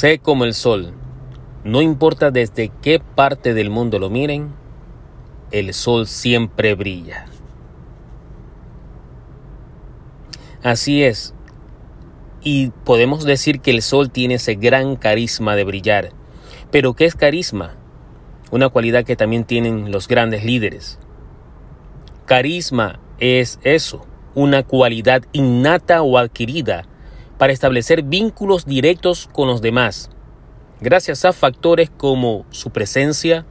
Sé como el sol. No importa desde qué parte del mundo lo miren, el sol siempre brilla. Así es. Y podemos decir que el sol tiene ese gran carisma de brillar. Pero ¿qué es carisma? Una cualidad que también tienen los grandes líderes. Carisma es eso, una cualidad innata o adquirida para establecer vínculos directos con los demás, gracias a factores como su presencia,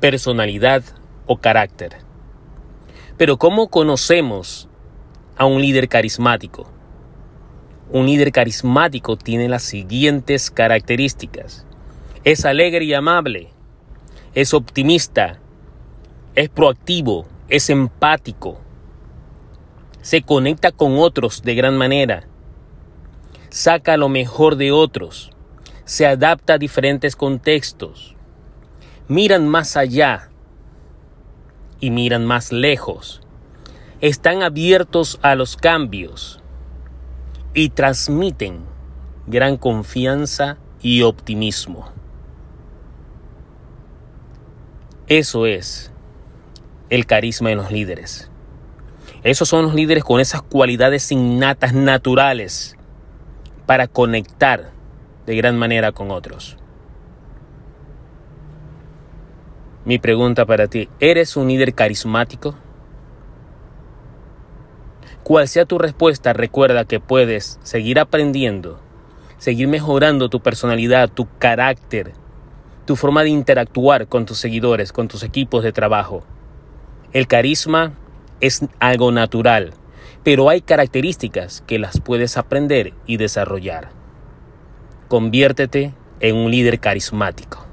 personalidad o carácter. Pero ¿cómo conocemos a un líder carismático? Un líder carismático tiene las siguientes características. Es alegre y amable, es optimista, es proactivo, es empático, se conecta con otros de gran manera, saca lo mejor de otros, se adapta a diferentes contextos, miran más allá y miran más lejos, están abiertos a los cambios y transmiten gran confianza y optimismo. Eso es el carisma de los líderes. Esos son los líderes con esas cualidades innatas naturales para conectar de gran manera con otros. Mi pregunta para ti, ¿eres un líder carismático? Cual sea tu respuesta, recuerda que puedes seguir aprendiendo, seguir mejorando tu personalidad, tu carácter, tu forma de interactuar con tus seguidores, con tus equipos de trabajo. El carisma es algo natural, pero hay características que las puedes aprender y desarrollar. Conviértete en un líder carismático.